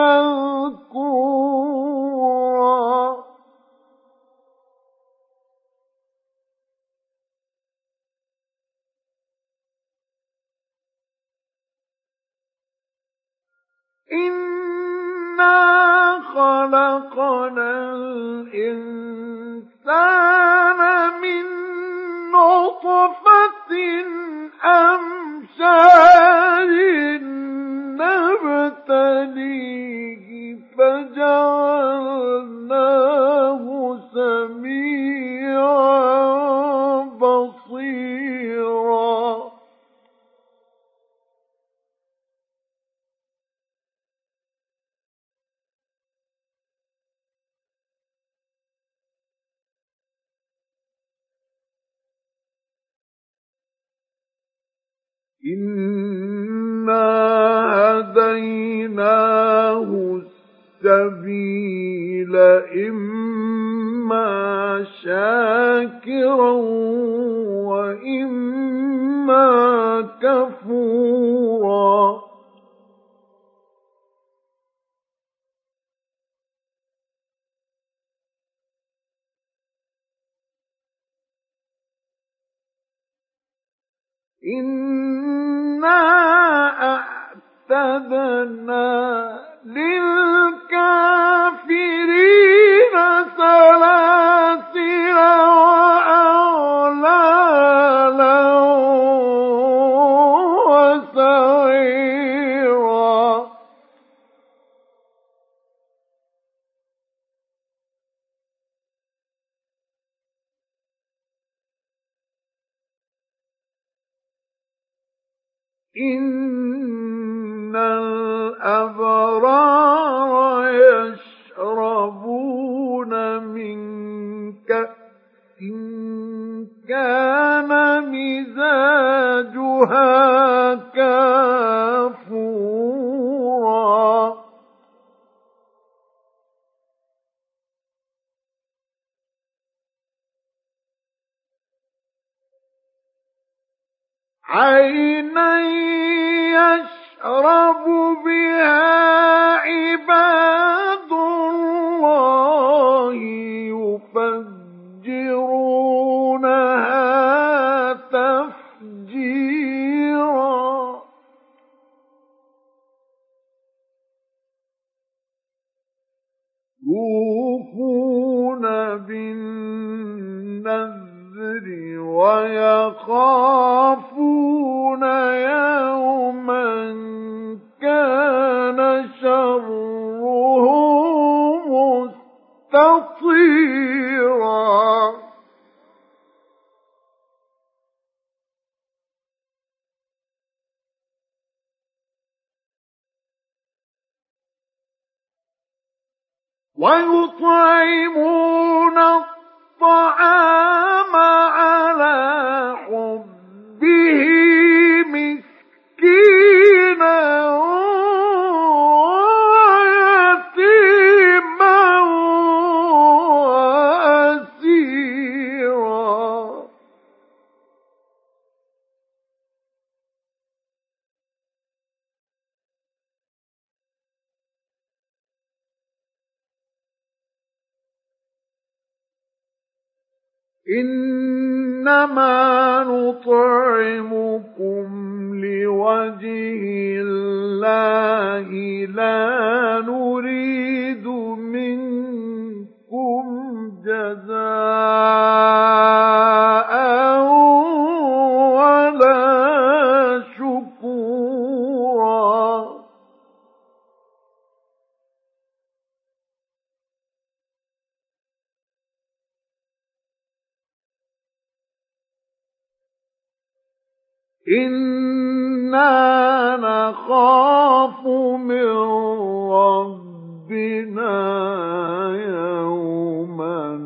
مذكورا. إنا خلقنا الإنسان من نطفة أمشاج إنا هديناه السبيل إما شاكرا وإما كفورا إنا أعتدنا للكافرين إن الأبرار يشربون من كأس كان مزاجها عينا يشرب بها عباد الله يفجرونها تفجيرا. يوفون ويطعمون إنما نطعمكم لوجه الله لا نريد منكم جزاء إنا نخاف من ربنا يوما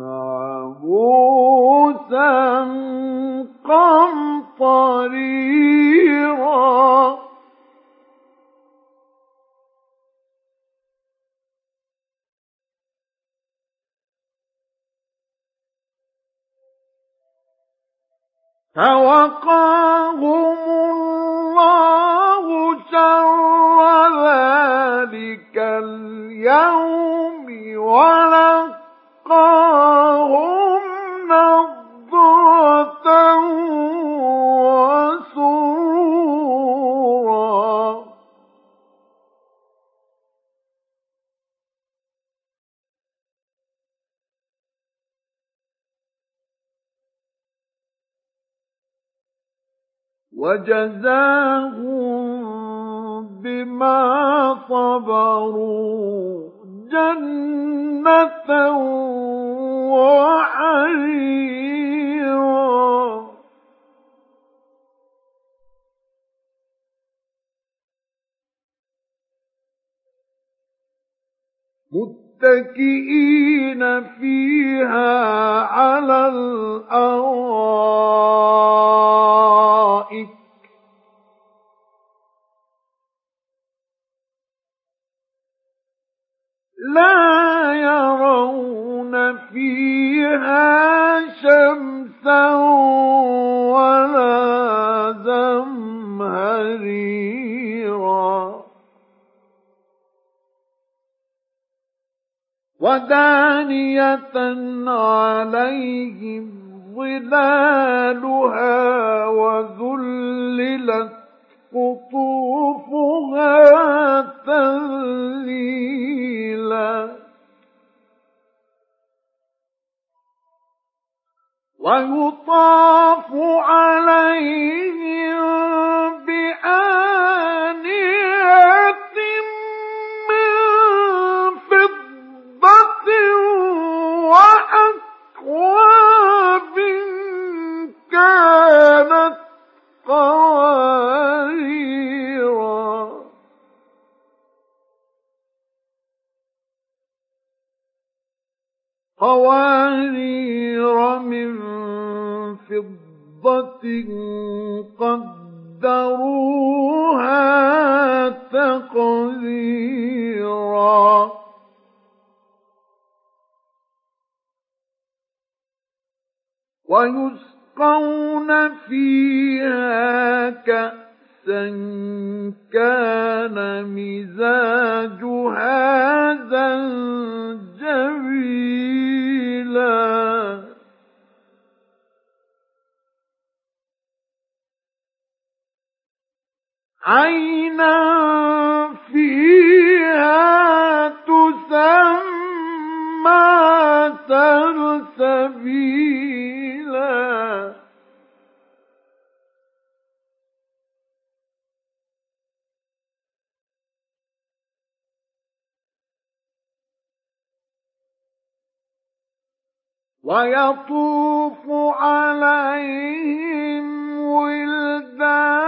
عبوسا قمطريرا فوقاهم الله شر ذلك اليوم ولقاهم وجزاهم بما صبروا جنة وحريرا متكئين فيها على الأرائك. ولا زمهريرا ودانية عليهم ظلالها وذللت قطوفها تذليلا. ويطاف عليهم قوارير من فضة قدروها تقديرا. ويسقون فيها كأسا كان مزاجها زنجبيلا. عينا فيها تسمى سلسبيلا ويطوف عليهم ولدان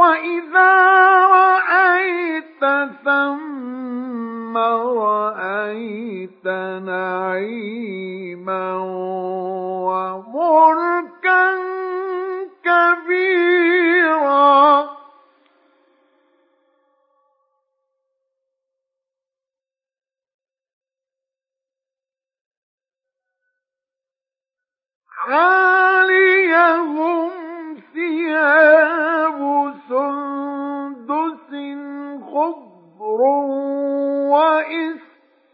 وإذا رأيت ثم رأيت نعيما وملكا كبيرا عاليهم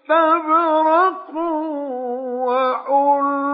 واستبرق وحلوا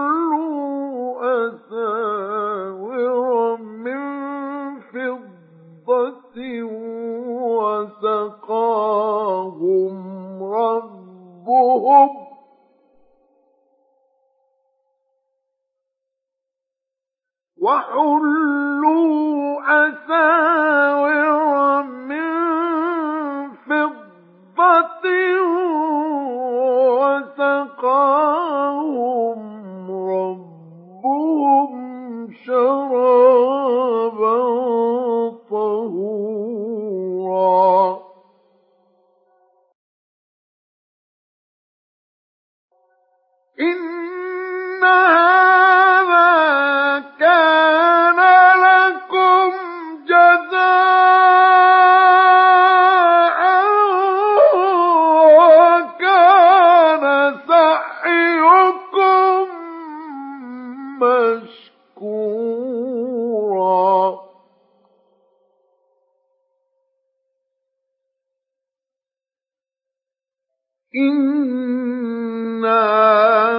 إنا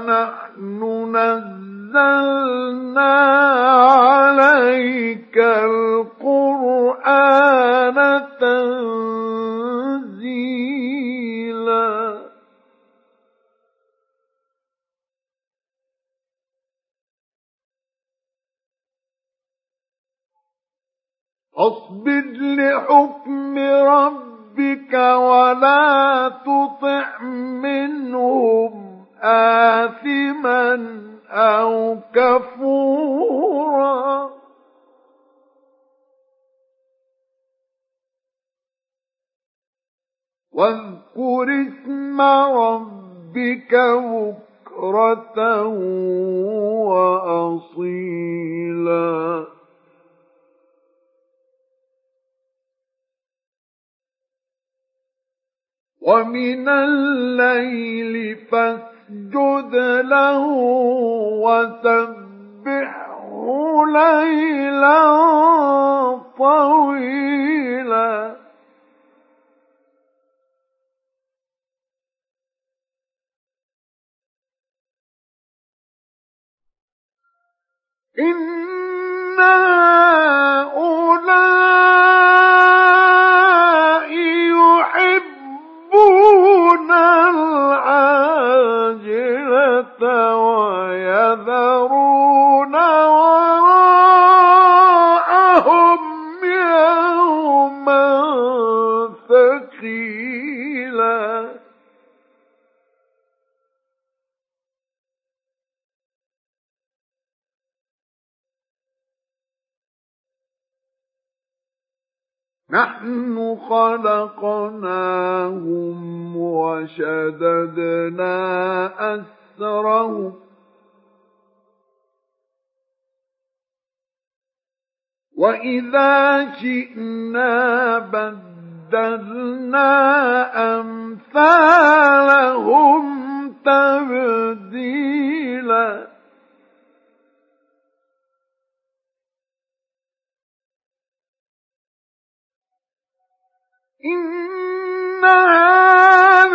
نحن نزلنا عليك القرآن تنزيلا اصبر لحكم ربك ولا تطع منهم آثما أو كفورا. واذكر اسم ربك بكرة وأصيلا. ومن الليل فاسجد له وسبحه ليلا طويلا. إن نحن خلقناهم وشددنا أسرهم. وإذا شئنا بدلنا أمثالهم تبديلاً. إن هذه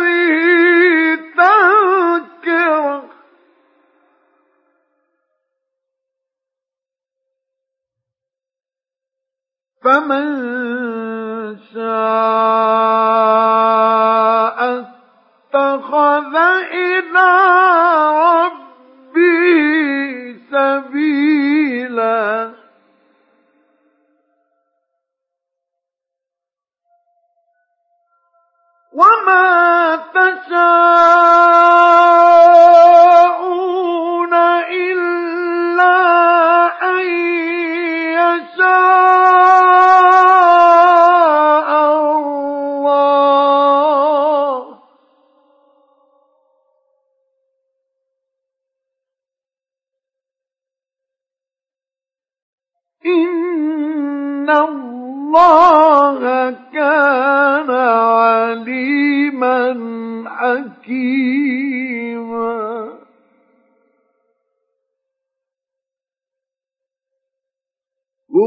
تذكرة. فمن شاء اتخذ إلى ربه سبيلا. وما تشاءون